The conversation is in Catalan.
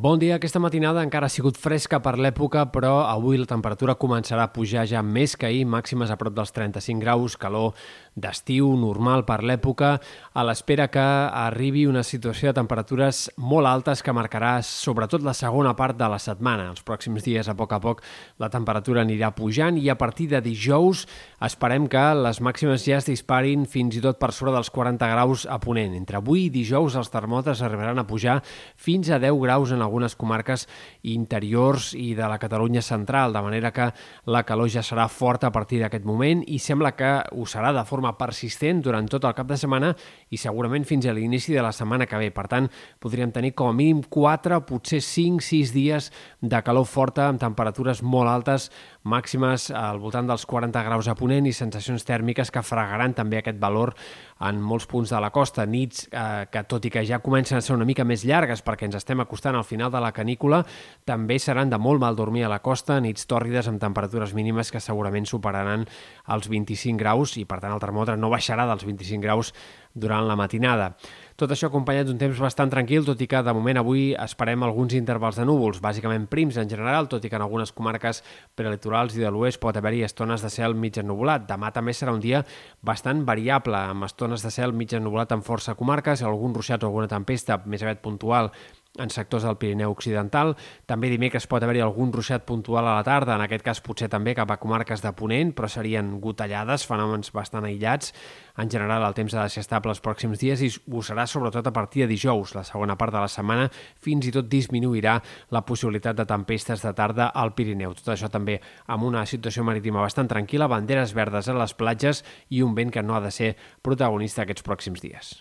Bon dia. Aquesta matinada encara ha sigut fresca per l'època, però avui la temperatura començarà a pujar ja més que ahir, màximes a prop dels 35 graus, calor d'estiu normal per l'època, a l'espera que arribi una situació de temperatures molt altes que marcarà sobretot la segona part de la setmana. Els pròxims dies, a poc a poc, la temperatura anirà pujant i a partir de dijous esperem que les màximes ja es disparin fins i tot per sobre dels 40 graus a Ponent. Entre avui i dijous els termòmetres arribaran a pujar fins a 10 graus en algunes comarques interiors i de la Catalunya central, de manera que la calor ja serà forta a partir d'aquest moment i sembla que ho serà de forma persistent durant tot el cap de setmana i segurament fins a l'inici de la setmana que ve. Per tant, podríem tenir com a mínim 4, potser 5-6 dies de calor forta amb temperatures molt altes, màximes al voltant dels 40 graus a ponent i sensacions tèrmiques que fregaran també aquest valor en molts punts de la costa. Nits eh, que, tot i que ja comencen a ser una mica més llargues perquè ens estem acostant al final de la canícula, també seran de molt mal dormir a la costa, nits tòrrides amb temperatures mínimes que segurament superaran els 25 graus i, per tant, el termòmetre no baixarà dels 25 graus durant la matinada. Tot això acompanyat d'un temps bastant tranquil, tot i que de moment avui esperem alguns intervals de núvols, bàsicament prims en general, tot i que en algunes comarques prelitorals i de l'oest pot haver-hi estones de cel mig ennubulat. Demà també serà un dia bastant variable, amb estones de cel mig ennubulat en força comarques, alguns ruixats o alguna tempesta més aviat puntual en sectors del Pirineu Occidental. També dimecres pot haver-hi algun ruixat puntual a la tarda, en aquest cas potser també cap a comarques de Ponent, però serien gotellades, fenòmens bastant aïllats. En general, el temps ha de ser estable els pròxims dies i ho serà sobretot a partir de dijous. La segona part de la setmana fins i tot disminuirà la possibilitat de tempestes de tarda al Pirineu. Tot això també amb una situació marítima bastant tranquil·la, banderes verdes a les platges i un vent que no ha de ser protagonista aquests pròxims dies.